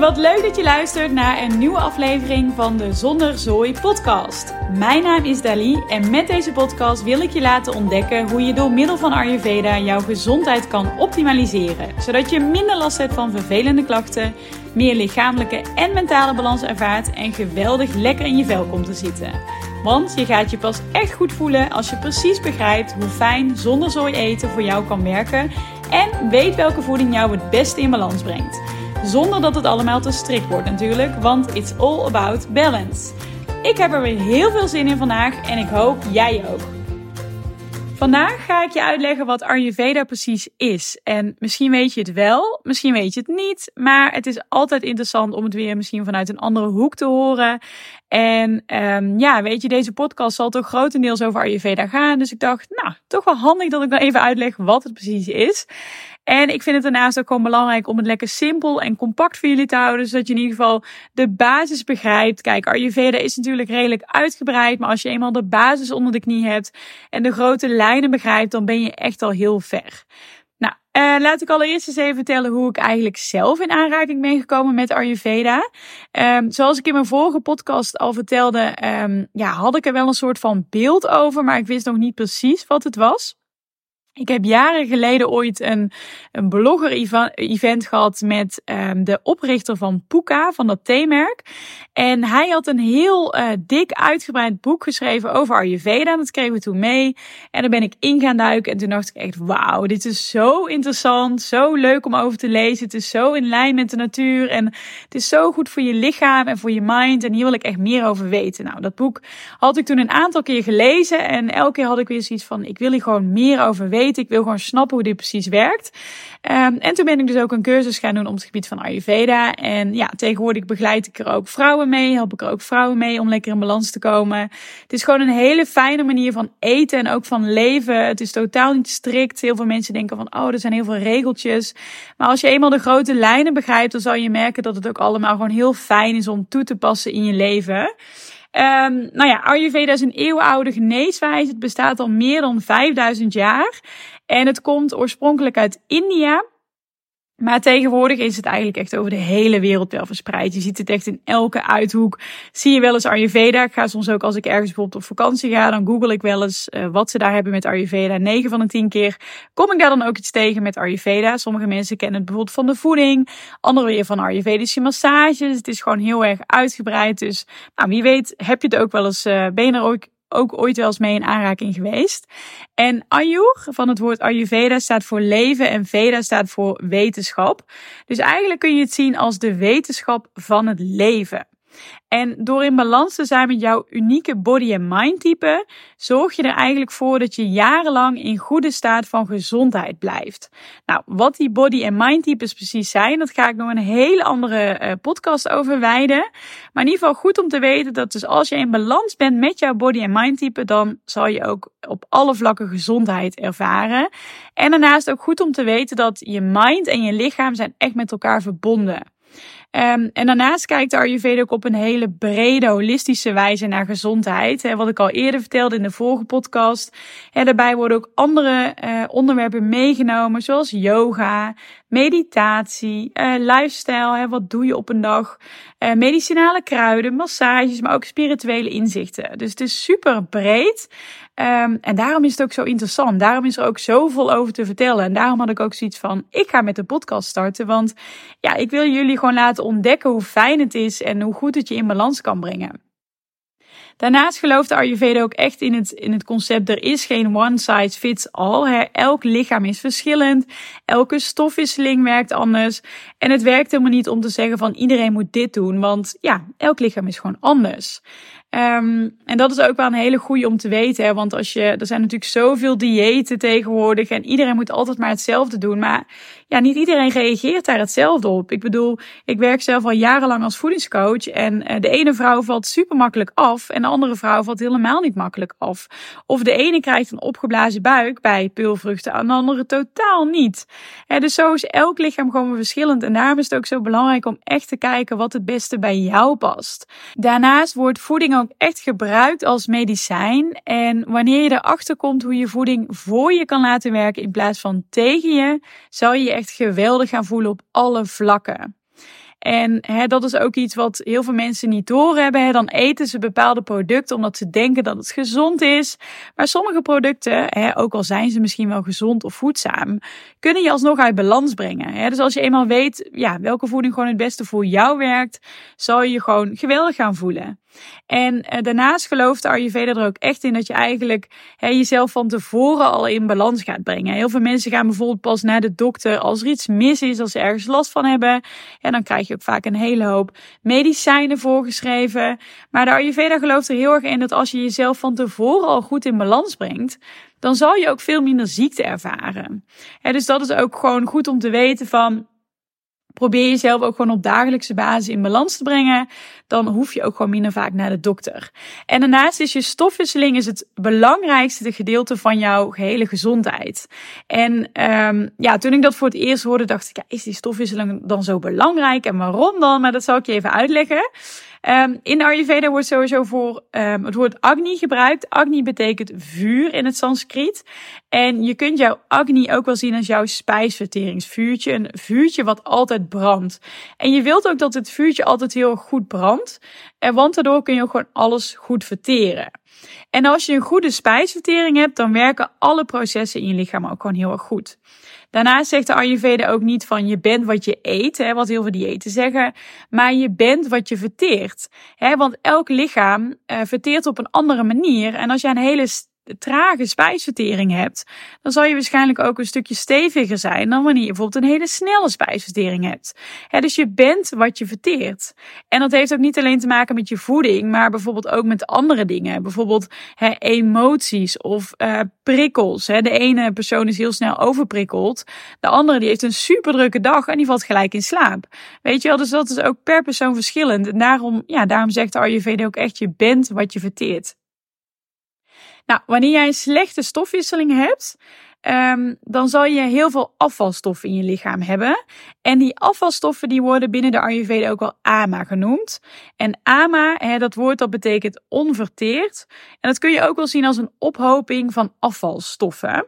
Wat leuk dat je luistert naar een nieuwe aflevering van de Zonder Zooi podcast. Mijn naam is Dali en met deze podcast wil ik je laten ontdekken hoe je door middel van Ayurveda jouw gezondheid kan optimaliseren. Zodat je minder last hebt van vervelende klachten, meer lichamelijke en mentale balans ervaart en geweldig lekker in je vel komt te zitten. Want je gaat je pas echt goed voelen als je precies begrijpt hoe fijn zonder zooi eten voor jou kan werken en weet welke voeding jou het beste in balans brengt. Zonder dat het allemaal te strikt wordt natuurlijk, want it's all about balance. Ik heb er weer heel veel zin in vandaag en ik hoop jij ook. Vandaag ga ik je uitleggen wat Ayurveda precies is. En misschien weet je het wel, misschien weet je het niet. Maar het is altijd interessant om het weer misschien vanuit een andere hoek te horen. En um, ja, weet je, deze podcast zal toch grotendeels over Ayurveda gaan. Dus ik dacht, nou, toch wel handig dat ik dan even uitleg wat het precies is. En ik vind het daarnaast ook gewoon belangrijk om het lekker simpel en compact voor jullie te houden. Zodat je in ieder geval de basis begrijpt. Kijk, Ayurveda is natuurlijk redelijk uitgebreid. Maar als je eenmaal de basis onder de knie hebt en de grote lijnen begrijpt, dan ben je echt al heel ver. Nou, uh, laat ik allereerst eens even vertellen hoe ik eigenlijk zelf in aanraking ben gekomen met Ayurveda. Um, zoals ik in mijn vorige podcast al vertelde, um, ja, had ik er wel een soort van beeld over, maar ik wist nog niet precies wat het was. Ik heb jaren geleden ooit een, een blogger-event gehad met um, de oprichter van Puka, van dat theemerk. En hij had een heel uh, dik uitgebreid boek geschreven over Ayurveda. Dat kregen we toen mee. En daar ben ik in gaan duiken. En toen dacht ik echt, wauw, dit is zo interessant. Zo leuk om over te lezen. Het is zo in lijn met de natuur. En het is zo goed voor je lichaam en voor je mind. En hier wil ik echt meer over weten. Nou, dat boek had ik toen een aantal keer gelezen. En elke keer had ik weer zoiets van, ik wil hier gewoon meer over weten. Ik wil gewoon snappen hoe dit precies werkt. Um, en toen ben ik dus ook een cursus gaan doen op het gebied van Ayurveda. En ja, tegenwoordig begeleid ik er ook vrouwen mee. Help ik er ook vrouwen mee om lekker in balans te komen. Het is gewoon een hele fijne manier van eten en ook van leven. Het is totaal niet strikt. Heel veel mensen denken van, oh, er zijn heel veel regeltjes. Maar als je eenmaal de grote lijnen begrijpt, dan zal je merken dat het ook allemaal gewoon heel fijn is om toe te passen in je leven. Um, nou ja, Ayurveda is een eeuwenoude geneeswijze. Het bestaat al meer dan 5000 jaar. En het komt oorspronkelijk uit India. Maar tegenwoordig is het eigenlijk echt over de hele wereld wel verspreid. Je ziet het echt in elke uithoek. Zie je wel eens Ayurveda. Ik ga soms ook als ik ergens bijvoorbeeld op vakantie ga, dan google ik wel eens uh, wat ze daar hebben met Ayurveda. 9 van de 10 keer kom ik daar dan ook iets tegen met Ayurveda. Sommige mensen kennen het bijvoorbeeld van de voeding. Anderen weer van Ayurvedische massages. Het is gewoon heel erg uitgebreid. Dus nou, wie weet heb je het ook wel eens, uh, ben je er ook ook ooit wel eens mee in aanraking geweest. En Ayur van het woord Ayurveda staat voor leven en Veda staat voor wetenschap. Dus eigenlijk kun je het zien als de wetenschap van het leven. En door in balans te zijn met jouw unieke body- en mind-type, zorg je er eigenlijk voor dat je jarenlang in goede staat van gezondheid blijft. Nou, wat die body- en mind-types precies zijn, dat ga ik nog een hele andere uh, podcast over wijden. Maar in ieder geval goed om te weten dat dus als je in balans bent met jouw body- en mind-type, dan zal je ook op alle vlakken gezondheid ervaren. En daarnaast ook goed om te weten dat je mind en je lichaam zijn echt met elkaar verbonden. Um, en daarnaast kijkt de Ayurveda ook op een hele brede, holistische wijze naar gezondheid. Hè, wat ik al eerder vertelde in de vorige podcast. Hè, daarbij worden ook andere uh, onderwerpen meegenomen, zoals yoga, meditatie, uh, lifestyle. Hè, wat doe je op een dag? Uh, medicinale kruiden, massages, maar ook spirituele inzichten. Dus het is super breed. Um, en daarom is het ook zo interessant. Daarom is er ook zoveel over te vertellen. En daarom had ik ook zoiets van: ik ga met de podcast starten. Want ja, ik wil jullie gewoon laten ontdekken hoe fijn het is en hoe goed het je in balans kan brengen. Daarnaast gelooft de Ayurveda ook echt in het, in het concept: er is geen one size fits all. Elk lichaam is verschillend. Elke stofwisseling werkt anders. En het werkt helemaal niet om te zeggen van iedereen moet dit doen. Want ja, elk lichaam is gewoon anders. Um, en dat is ook wel een hele goede om te weten. Hè? Want als je, er zijn natuurlijk zoveel diëten tegenwoordig. En iedereen moet altijd maar hetzelfde doen. Maar ja, niet iedereen reageert daar hetzelfde op. Ik bedoel, ik werk zelf al jarenlang als voedingscoach. En uh, de ene vrouw valt super makkelijk af. En de andere vrouw valt helemaal niet makkelijk af. Of de ene krijgt een opgeblazen buik bij peulvruchten. En de andere totaal niet. Dus zo is elk lichaam gewoon verschillend. En daarom is het ook zo belangrijk om echt te kijken wat het beste bij jou past. Daarnaast wordt voeding ook echt gebruikt als medicijn. En wanneer je erachter komt hoe je voeding voor je kan laten werken in plaats van tegen je, zal je echt geweldig gaan voelen op alle vlakken. En hè, dat is ook iets wat heel veel mensen niet doorhebben. Hè. Dan eten ze bepaalde producten omdat ze denken dat het gezond is. Maar sommige producten, hè, ook al zijn ze misschien wel gezond of voedzaam, kunnen je alsnog uit balans brengen. Hè. Dus als je eenmaal weet ja, welke voeding gewoon het beste voor jou werkt, zal je je gewoon geweldig gaan voelen. En eh, daarnaast gelooft de Ayurveda er ook echt in dat je eigenlijk hè, jezelf van tevoren al in balans gaat brengen. Heel veel mensen gaan bijvoorbeeld pas naar de dokter als er iets mis is, als ze ergens last van hebben. En dan krijg je ook vaak een hele hoop medicijnen voorgeschreven. Maar de Ayurveda gelooft er heel erg in dat als je jezelf van tevoren al goed in balans brengt, dan zal je ook veel minder ziekte ervaren. dus dat is ook gewoon goed om te weten van probeer jezelf ook gewoon op dagelijkse basis in balans te brengen. Dan hoef je ook gewoon minder vaak naar de dokter. En daarnaast is je stofwisseling is het belangrijkste gedeelte van jouw gehele gezondheid. En um, ja, toen ik dat voor het eerst hoorde, dacht ik, ja, is die stofwisseling dan zo belangrijk? En waarom dan? Maar dat zal ik je even uitleggen. Um, in Ayurveda wordt sowieso voor um, het woord Agni gebruikt. Agni betekent vuur in het Sanskriet. En je kunt jouw Agni ook wel zien als jouw spijsverteringsvuurtje. Een vuurtje wat altijd brandt. En je wilt ook dat het vuurtje altijd heel goed brandt. En want daardoor kun je gewoon alles goed verteren. En als je een goede spijsvertering hebt, dan werken alle processen in je lichaam ook gewoon heel erg goed. Daarnaast zegt de Ayurveda ook niet van je bent wat je eet, hè, wat heel veel diëten zeggen, maar je bent wat je verteert. Hè, want elk lichaam uh, verteert op een andere manier. En als je een hele trage spijsvertering hebt, dan zal je waarschijnlijk ook een stukje steviger zijn dan wanneer je bijvoorbeeld een hele snelle spijsvertering hebt. dus je bent wat je verteert. En dat heeft ook niet alleen te maken met je voeding, maar bijvoorbeeld ook met andere dingen. Bijvoorbeeld emoties of uh, prikkels. de ene persoon is heel snel overprikkeld, de andere die heeft een super drukke dag en die valt gelijk in slaap. Weet je wel, dus dat is ook per persoon verschillend. En daarom, ja, daarom zegt de ook echt, je bent wat je verteert. Nou, wanneer jij een slechte stofwisseling hebt, um, dan zal je heel veel afvalstoffen in je lichaam hebben. En die afvalstoffen die worden binnen de Ayurveda ook wel AMA genoemd. En AMA, dat woord dat betekent onverteerd. En dat kun je ook wel zien als een ophoping van afvalstoffen.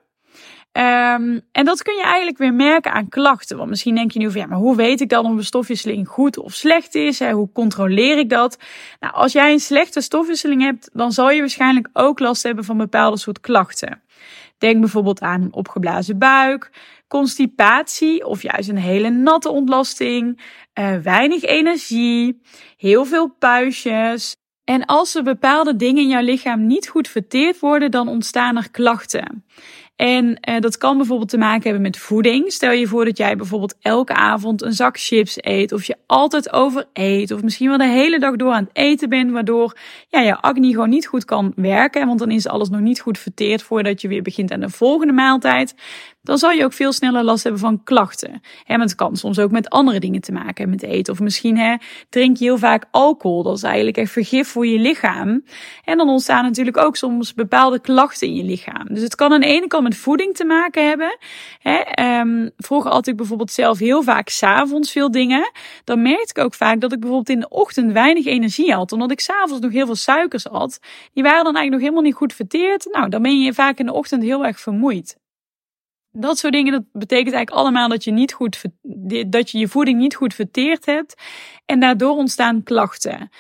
Um, en dat kun je eigenlijk weer merken aan klachten. Want misschien denk je nu van ja, maar hoe weet ik dan of een stofwisseling goed of slecht is? Hoe controleer ik dat? Nou, als jij een slechte stofwisseling hebt, dan zal je waarschijnlijk ook last hebben van bepaalde soort klachten. Denk bijvoorbeeld aan een opgeblazen buik, constipatie of juist een hele natte ontlasting, uh, weinig energie, heel veel puistjes. En als er bepaalde dingen in jouw lichaam niet goed verteerd worden, dan ontstaan er klachten. En uh, dat kan bijvoorbeeld te maken hebben met voeding. Stel je voor dat jij bijvoorbeeld elke avond een zak chips eet. Of je altijd overeet. Of misschien wel de hele dag door aan het eten bent. Waardoor ja, je acne gewoon niet goed kan werken. Want dan is alles nog niet goed verteerd voordat je weer begint aan de volgende maaltijd dan zal je ook veel sneller last hebben van klachten. En het kan soms ook met andere dingen te maken hebben, met eten. Of misschien drink je heel vaak alcohol. Dat is eigenlijk echt vergif voor je lichaam. En dan ontstaan natuurlijk ook soms bepaalde klachten in je lichaam. Dus het kan aan de ene kant voeding te maken hebben. Hè, um, vroeger had ik bijvoorbeeld zelf heel vaak s'avonds veel dingen. Dan merkte ik ook vaak dat ik bijvoorbeeld in de ochtend weinig energie had. Omdat ik s'avonds nog heel veel suikers had. Die waren dan eigenlijk nog helemaal niet goed verteerd. Nou, dan ben je vaak in de ochtend heel erg vermoeid. Dat soort dingen, dat betekent eigenlijk allemaal dat je niet goed, dat je je voeding niet goed verteerd hebt. En daardoor ontstaan klachten.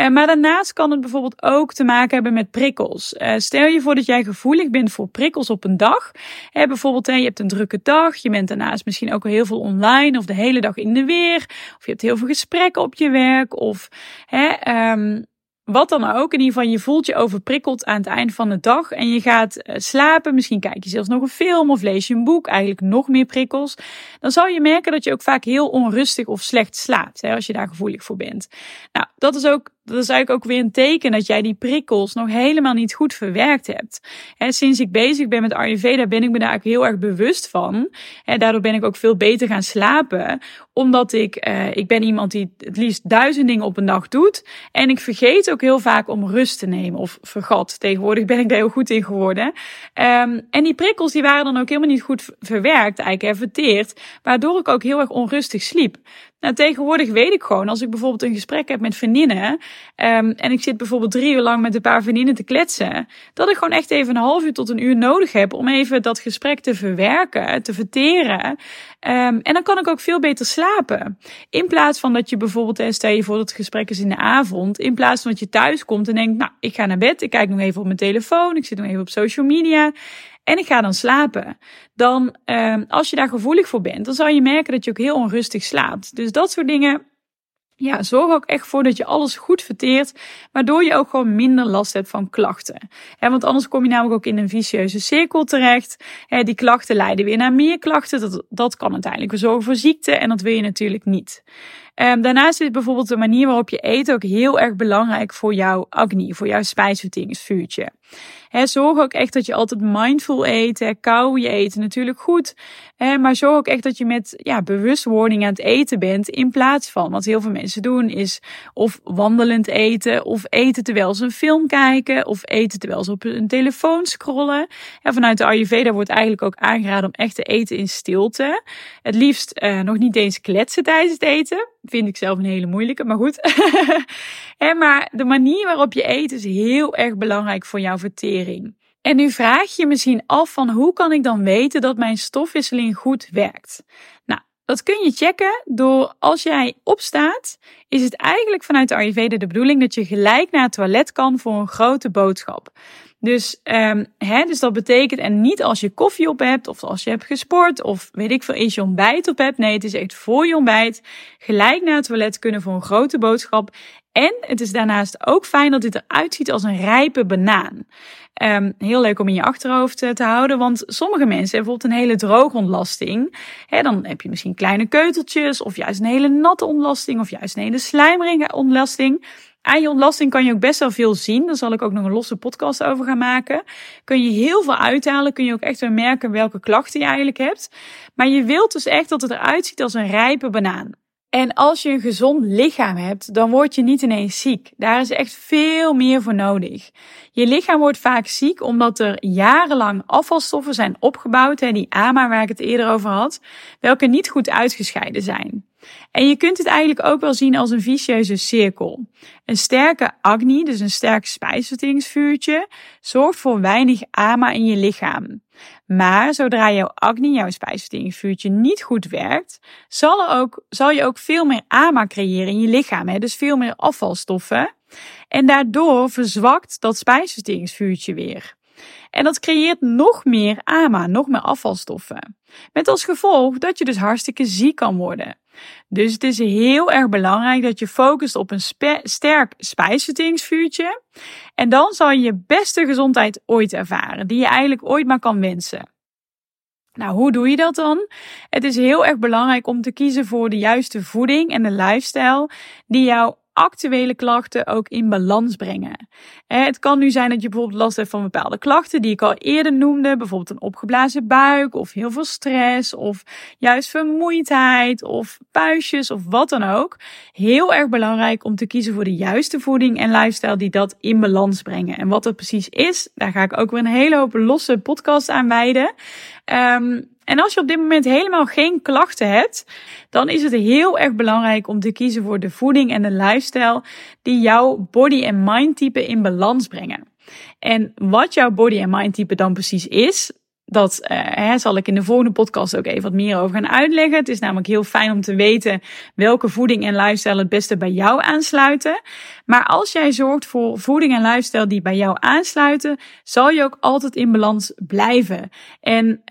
Uh, maar daarnaast kan het bijvoorbeeld ook te maken hebben met prikkels. Uh, stel je voor dat jij gevoelig bent voor prikkels op een dag. Hè, bijvoorbeeld, hè, je hebt een drukke dag. Je bent daarnaast misschien ook heel veel online of de hele dag in de weer. Of je hebt heel veel gesprekken op je werk. Of hè, um, wat dan ook, in ieder geval, je voelt je overprikkeld aan het eind van de dag en je gaat eh, slapen. Misschien kijk je zelfs nog een film of lees je een boek, eigenlijk nog meer prikkels. Dan zal je merken dat je ook vaak heel onrustig of slecht slaapt, hè, als je daar gevoelig voor bent. Nou, dat is ook dat is eigenlijk ook weer een teken dat jij die prikkels nog helemaal niet goed verwerkt hebt. En sinds ik bezig ben met Ayurveda ben ik me daar heel erg bewust van. En daardoor ben ik ook veel beter gaan slapen. Omdat ik, uh, ik ben iemand die het liefst duizend dingen op een dag doet. En ik vergeet ook heel vaak om rust te nemen. Of vergat. Tegenwoordig ben ik daar heel goed in geworden. Um, en die prikkels die waren dan ook helemaal niet goed verwerkt, eigenlijk verteerd. Waardoor ik ook heel erg onrustig sliep. Nou, tegenwoordig weet ik gewoon, als ik bijvoorbeeld een gesprek heb met vriendinnen, Um, en ik zit bijvoorbeeld drie uur lang met een paar vriendinnen te kletsen, dat ik gewoon echt even een half uur tot een uur nodig heb om even dat gesprek te verwerken, te verteren. Um, en dan kan ik ook veel beter slapen. In plaats van dat je bijvoorbeeld, stel je voor dat het gesprek is in de avond, in plaats van dat je thuis komt en denkt, nou, ik ga naar bed, ik kijk nog even op mijn telefoon, ik zit nog even op social media en ik ga dan slapen. Dan, um, als je daar gevoelig voor bent, dan zal je merken dat je ook heel onrustig slaapt. Dus dat soort dingen ja, zorg ook echt voor dat je alles goed verteert, waardoor je ook gewoon minder last hebt van klachten. want anders kom je namelijk ook in een vicieuze cirkel terecht. die klachten leiden weer naar meer klachten. Dat, dat kan uiteindelijk weer zorgen voor ziekte en dat wil je natuurlijk niet. Um, daarnaast is bijvoorbeeld de manier waarop je eet ook heel erg belangrijk voor jouw acne, voor jouw spijsverteringsvuurtje. Zorg ook echt dat je altijd mindful eet. He, kou je eten natuurlijk goed. Maar zorg ook echt dat je met ja, bewustwording aan het eten bent. In plaats van wat heel veel mensen doen is of wandelend eten. Of eten terwijl ze een film kijken. Of eten terwijl ze op een telefoon scrollen. Ja, vanuit de Ayurveda wordt eigenlijk ook aangeraden om echt te eten in stilte. Het liefst uh, nog niet eens kletsen tijdens het eten. Vind ik zelf een hele moeilijke, maar goed. maar de manier waarop je eet is heel erg belangrijk voor jouw vertering. En nu vraag je misschien af van hoe kan ik dan weten dat mijn stofwisseling goed werkt? Nou, dat kun je checken door als jij opstaat, is het eigenlijk vanuit de Ayurveda de bedoeling dat je gelijk naar het toilet kan voor een grote boodschap. Dus, um, hè, dus dat betekent, en niet als je koffie op hebt, of als je hebt gesport, of weet ik veel, eens je ontbijt op hebt. Nee, het is echt voor je ontbijt. Gelijk naar het toilet kunnen voor een grote boodschap. En het is daarnaast ook fijn dat dit eruit ziet als een rijpe banaan. Um, heel leuk om in je achterhoofd eh, te houden, want sommige mensen hebben bijvoorbeeld een hele droogontlasting. He, dan heb je misschien kleine keuteltjes, of juist een hele natte ontlasting, of juist een hele slijmerige ontlasting. Aan je ontlasting kan je ook best wel veel zien. Daar zal ik ook nog een losse podcast over gaan maken. Kun je heel veel uithalen. Kun je ook echt weer merken welke klachten je eigenlijk hebt. Maar je wilt dus echt dat het eruit ziet als een rijpe banaan. En als je een gezond lichaam hebt, dan word je niet ineens ziek. Daar is echt veel meer voor nodig. Je lichaam wordt vaak ziek omdat er jarenlang afvalstoffen zijn opgebouwd, hè, die AMA waar ik het eerder over had, welke niet goed uitgescheiden zijn. En je kunt het eigenlijk ook wel zien als een vicieuze cirkel. Een sterke agni, dus een sterk spijsverteringsvuurtje, zorgt voor weinig ama in je lichaam. Maar zodra jouw agni, jouw spijsverteringsvuurtje, niet goed werkt, zal, ook, zal je ook veel meer ama creëren in je lichaam. Hè? Dus veel meer afvalstoffen. En daardoor verzwakt dat spijsverteringsvuurtje weer. En dat creëert nog meer AMA, nog meer afvalstoffen. Met als gevolg dat je dus hartstikke ziek kan worden. Dus het is heel erg belangrijk dat je focust op een sterk spijsverteringsvuurtje. En dan zal je je beste gezondheid ooit ervaren, die je eigenlijk ooit maar kan wensen. Nou, hoe doe je dat dan? Het is heel erg belangrijk om te kiezen voor de juiste voeding en de lifestyle die jou actuele klachten ook in balans brengen. Het kan nu zijn dat je bijvoorbeeld last hebt van bepaalde klachten die ik al eerder noemde, bijvoorbeeld een opgeblazen buik of heel veel stress of juist vermoeidheid of puistjes of wat dan ook. Heel erg belangrijk om te kiezen voor de juiste voeding en lifestyle die dat in balans brengen. En wat dat precies is, daar ga ik ook weer een hele hoop losse podcast aan wijden. Um, en als je op dit moment helemaal geen klachten hebt, dan is het heel erg belangrijk om te kiezen voor de voeding en de lifestyle die jouw body en mind type in balans brengen. En wat jouw body en mind type dan precies is, dat hè, zal ik in de volgende podcast ook even wat meer over gaan uitleggen. Het is namelijk heel fijn om te weten welke voeding en lifestyle het beste bij jou aansluiten. Maar als jij zorgt voor voeding en lifestyle die bij jou aansluiten, zal je ook altijd in balans blijven. En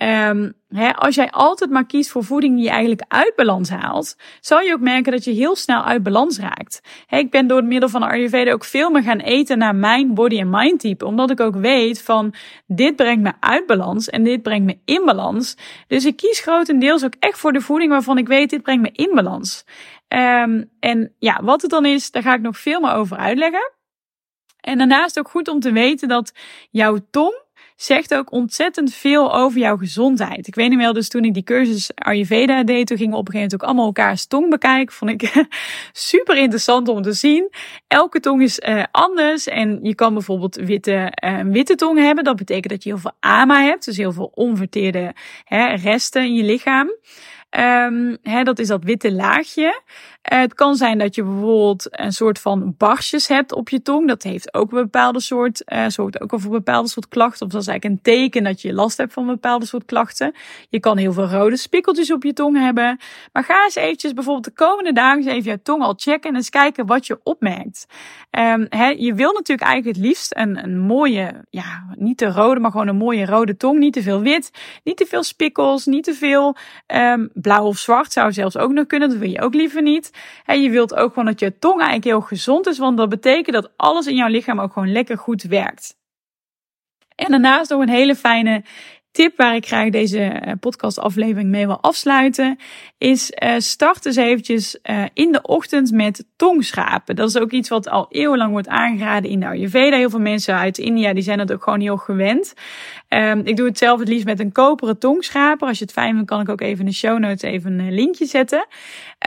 um, als jij altijd maar kiest voor voeding die je eigenlijk uit balans haalt, zal je ook merken dat je heel snel uit balans raakt. ik ben door het middel van Ayurveda ook veel meer gaan eten naar mijn body en mind type, omdat ik ook weet van dit brengt me uit balans en dit brengt me in balans. Dus ik kies grotendeels ook echt voor de voeding waarvan ik weet dit brengt me in balans. Um, en ja, wat het dan is, daar ga ik nog veel meer over uitleggen. En daarnaast ook goed om te weten dat jouw tong zegt ook ontzettend veel over jouw gezondheid. Ik weet niet wel, dus toen ik die cursus Ayurveda deed, toen gingen we op een gegeven moment ook allemaal elkaars tong bekijken. Vond ik super interessant om te zien. Elke tong is uh, anders en je kan bijvoorbeeld witte, uh, witte tong hebben. Dat betekent dat je heel veel ama hebt, dus heel veel onverteerde hè, resten in je lichaam. Um, hè, dat is dat witte laagje. Het kan zijn dat je bijvoorbeeld een soort van barsjes hebt op je tong. Dat heeft ook een bepaalde soort, uh, zorgt ook voor een bepaalde soort klachten. Of dat is eigenlijk een teken dat je last hebt van een bepaalde soort klachten. Je kan heel veel rode spikkeltjes op je tong hebben. Maar ga eens eventjes bijvoorbeeld de komende dagen eens even je tong al checken en eens kijken wat je opmerkt. Um, je wil natuurlijk eigenlijk het liefst een, een mooie, ja, niet te rode, maar gewoon een mooie rode tong. Niet te veel wit, niet te veel spikkels, niet te veel um, blauw of zwart zou zelfs ook nog kunnen. Dat wil je ook liever niet. En je wilt ook gewoon dat je tong eigenlijk heel gezond is, want dat betekent dat alles in jouw lichaam ook gewoon lekker goed werkt. En daarnaast nog een hele fijne tip waar ik graag deze eh, podcastaflevering mee wil afsluiten, is uh, start eens eventjes uh, in de ochtend met tongschrapen. Dat is ook iets wat al eeuwenlang wordt aangeraden in de Ayurveda. Heel veel mensen uit India die zijn het ook gewoon heel gewend. Um, ik doe het zelf het liefst met een koperen tongschraper. Als je het fijn vindt, kan ik ook even in de show notes even een linkje zetten.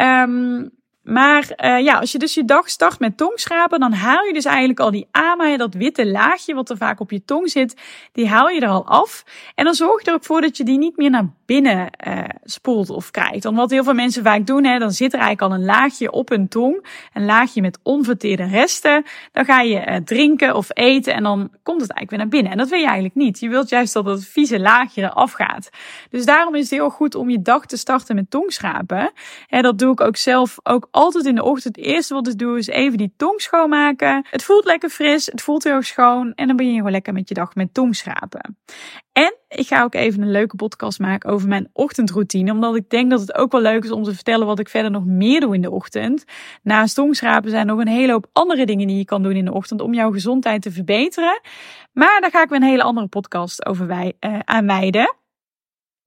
Um, maar uh, ja, als je dus je dag start met tongschrapen, dan haal je dus eigenlijk al die ama, dat witte laagje wat er vaak op je tong zit, die haal je er al af. En dan zorg je er ook voor dat je die niet meer naar binnen uh, spoelt of krijgt. Want wat heel veel mensen vaak doen, hè, dan zit er eigenlijk al een laagje op hun tong, een laagje met onverteerde resten. Dan ga je uh, drinken of eten en dan komt het eigenlijk weer naar binnen. En dat wil je eigenlijk niet. Je wilt juist dat dat vieze laagje eraf gaat. Dus daarom is het heel goed om je dag te starten met tongschrapen. En dat doe ik ook zelf ook altijd in de ochtend. Het eerste wat ik doe is even die tong schoonmaken. Het voelt lekker fris, het voelt heel schoon. En dan begin je gewoon lekker met je dag met tongschrapen. En ik ga ook even een leuke podcast maken over mijn ochtendroutine. Omdat ik denk dat het ook wel leuk is om te vertellen wat ik verder nog meer doe in de ochtend. Naast tongschrapen zijn er nog een hele hoop andere dingen die je kan doen in de ochtend om jouw gezondheid te verbeteren. Maar daar ga ik weer een hele andere podcast over wij, uh, aan wijden.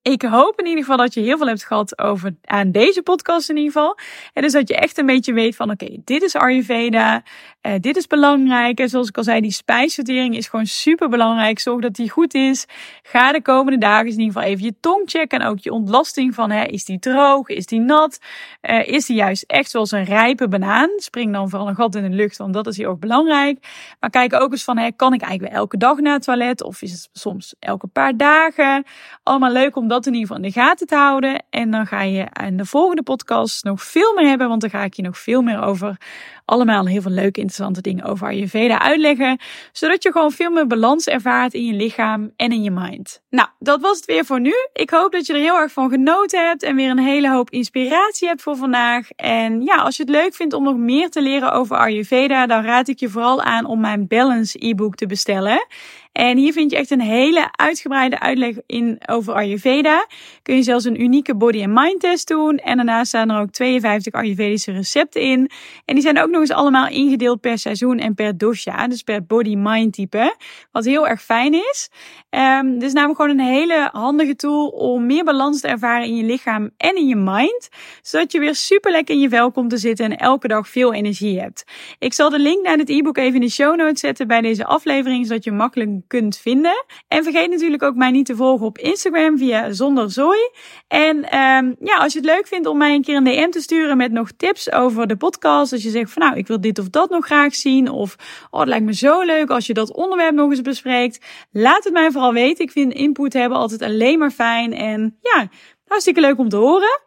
Ik hoop in ieder geval dat je heel veel hebt gehad over aan deze podcast in ieder geval. En dus dat je echt een beetje weet van oké, dit is Ayurveda, uh, dit is belangrijk. En zoals ik al zei, die spijsvertering is gewoon super belangrijk. Zorg dat die goed is. Ga de komende dagen in ieder geval even je tong checken en ook je ontlasting van hè, is die droog, is die nat, uh, is die juist echt zoals een rijpe banaan. Spring dan vooral een gat in de lucht, want dat is heel erg belangrijk. Maar kijk ook eens van hè, kan ik eigenlijk elke dag naar het toilet of is het soms elke paar dagen? Allemaal leuk om dat in ieder geval in de gaten te houden. En dan ga je in de volgende podcast nog veel meer hebben, want dan ga ik je nog veel meer over allemaal heel veel leuke, interessante dingen over Ayurveda uitleggen. Zodat je gewoon veel meer balans ervaart in je lichaam en in je mind. Nou, dat was het weer voor nu. Ik hoop dat je er heel erg van genoten hebt en weer een hele hoop inspiratie hebt voor vandaag. En ja, als je het leuk vindt om nog meer te leren over Ayurveda, dan raad ik je vooral aan om mijn Balance e-book te bestellen. En hier vind je echt een hele uitgebreide uitleg in over Ayurveda. Kun je zelfs een unieke body and mind test doen. En daarnaast staan er ook 52 Ayurvedische recepten in. En die zijn ook nog eens allemaal ingedeeld per seizoen en per dosha. Dus per body-mind type. Wat heel erg fijn is. Um, is namelijk gewoon een hele handige tool om meer balans te ervaren in je lichaam en in je mind. Zodat je weer super lekker in je vel komt te zitten en elke dag veel energie hebt. Ik zal de link naar het e-book even in de show notes zetten bij deze aflevering. Zodat je makkelijk kunt vinden. En vergeet natuurlijk ook mij niet te volgen op Instagram via Zonder Zooi. En um, ja, als je het leuk vindt om mij een keer een DM te sturen met nog tips over de podcast. Als je zegt van nou, ik wil dit of dat nog graag zien. Of oh, het lijkt me zo leuk als je dat onderwerp nog eens bespreekt. Laat het mij vooral weten. Ik vind input hebben altijd alleen maar fijn. En ja, hartstikke leuk om te horen.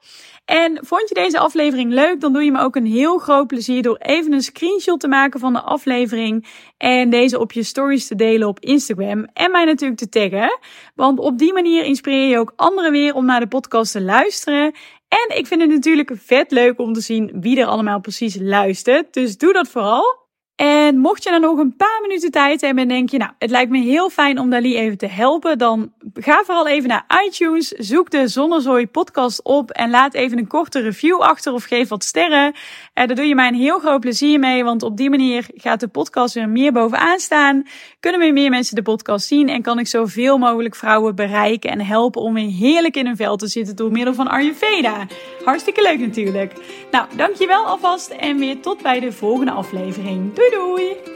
En vond je deze aflevering leuk, dan doe je me ook een heel groot plezier door even een screenshot te maken van de aflevering en deze op je stories te delen op Instagram en mij natuurlijk te taggen. Want op die manier inspireer je ook anderen weer om naar de podcast te luisteren. En ik vind het natuurlijk vet leuk om te zien wie er allemaal precies luistert. Dus doe dat vooral. En mocht je dan nog een paar minuten tijd hebben en denk je, nou, het lijkt me heel fijn om Dali even te helpen, dan ga vooral even naar iTunes, zoek de Zonnezooi podcast op en laat even een korte review achter of geef wat sterren. En eh, daar doe je mij een heel groot plezier mee, want op die manier gaat de podcast weer meer bovenaan staan. Kunnen weer meer mensen de podcast zien en kan ik zoveel mogelijk vrouwen bereiken en helpen om weer heerlijk in hun vel te zitten door middel van Ayurveda. Hartstikke leuk natuurlijk. Nou, dankjewel alvast en weer tot bij de volgende aflevering. Doei doei!